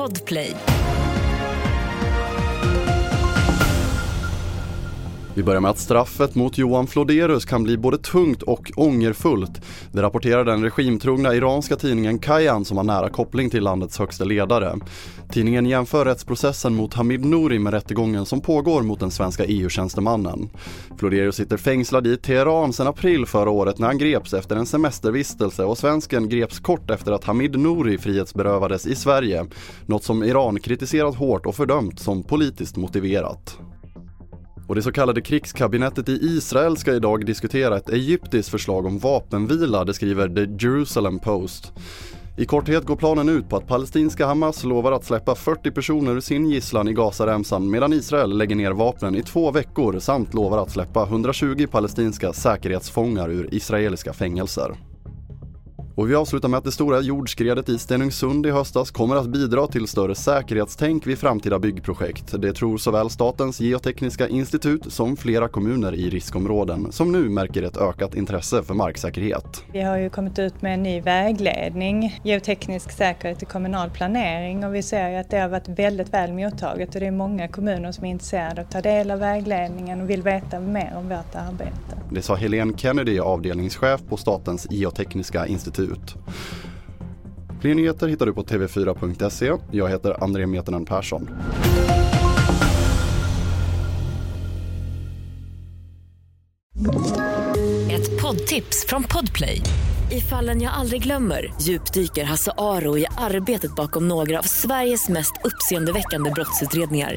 Podplay. Vi börjar med att straffet mot Johan Floderus kan bli både tungt och ångerfullt. Det rapporterar den regimtrogna iranska tidningen Kayan som har nära koppling till landets högsta ledare. Tidningen jämför rättsprocessen mot Hamid Nouri med rättegången som pågår mot den svenska EU-tjänstemannen. Floderus sitter fängslad i Teheran sedan april förra året när han greps efter en semestervistelse och svensken greps kort efter att Hamid Nouri frihetsberövades i Sverige. Något som Iran kritiserat hårt och fördömt som politiskt motiverat. Och det så kallade krigskabinettet i Israel ska idag diskutera ett egyptiskt förslag om vapenvila, det skriver The Jerusalem Post. I korthet går planen ut på att palestinska Hamas lovar att släppa 40 personer ur sin gisslan i Gazaremsan medan Israel lägger ner vapnen i två veckor samt lovar att släppa 120 palestinska säkerhetsfångar ur israeliska fängelser. Och vi avslutar med att det stora jordskredet i Stenungsund i höstas kommer att bidra till större säkerhetstänk vid framtida byggprojekt. Det tror såväl Statens geotekniska institut som flera kommuner i riskområden som nu märker ett ökat intresse för marksäkerhet. Vi har ju kommit ut med en ny vägledning, geoteknisk säkerhet i kommunal planering och vi ser ju att det har varit väldigt väl mottaget och det är många kommuner som är intresserade av att ta del av vägledningen och vill veta mer om vårt arbete. Det sa Helene Kennedy, avdelningschef på Statens geotekniska institut ut. Fler nyheter hittar du på tv4.se. Jag heter André Metenen Persson. Ett poddtips från Podplay. I fallen jag aldrig glömmer djupdyker Hasse Aro i arbetet bakom några av Sveriges mest uppseendeväckande brottsutredningar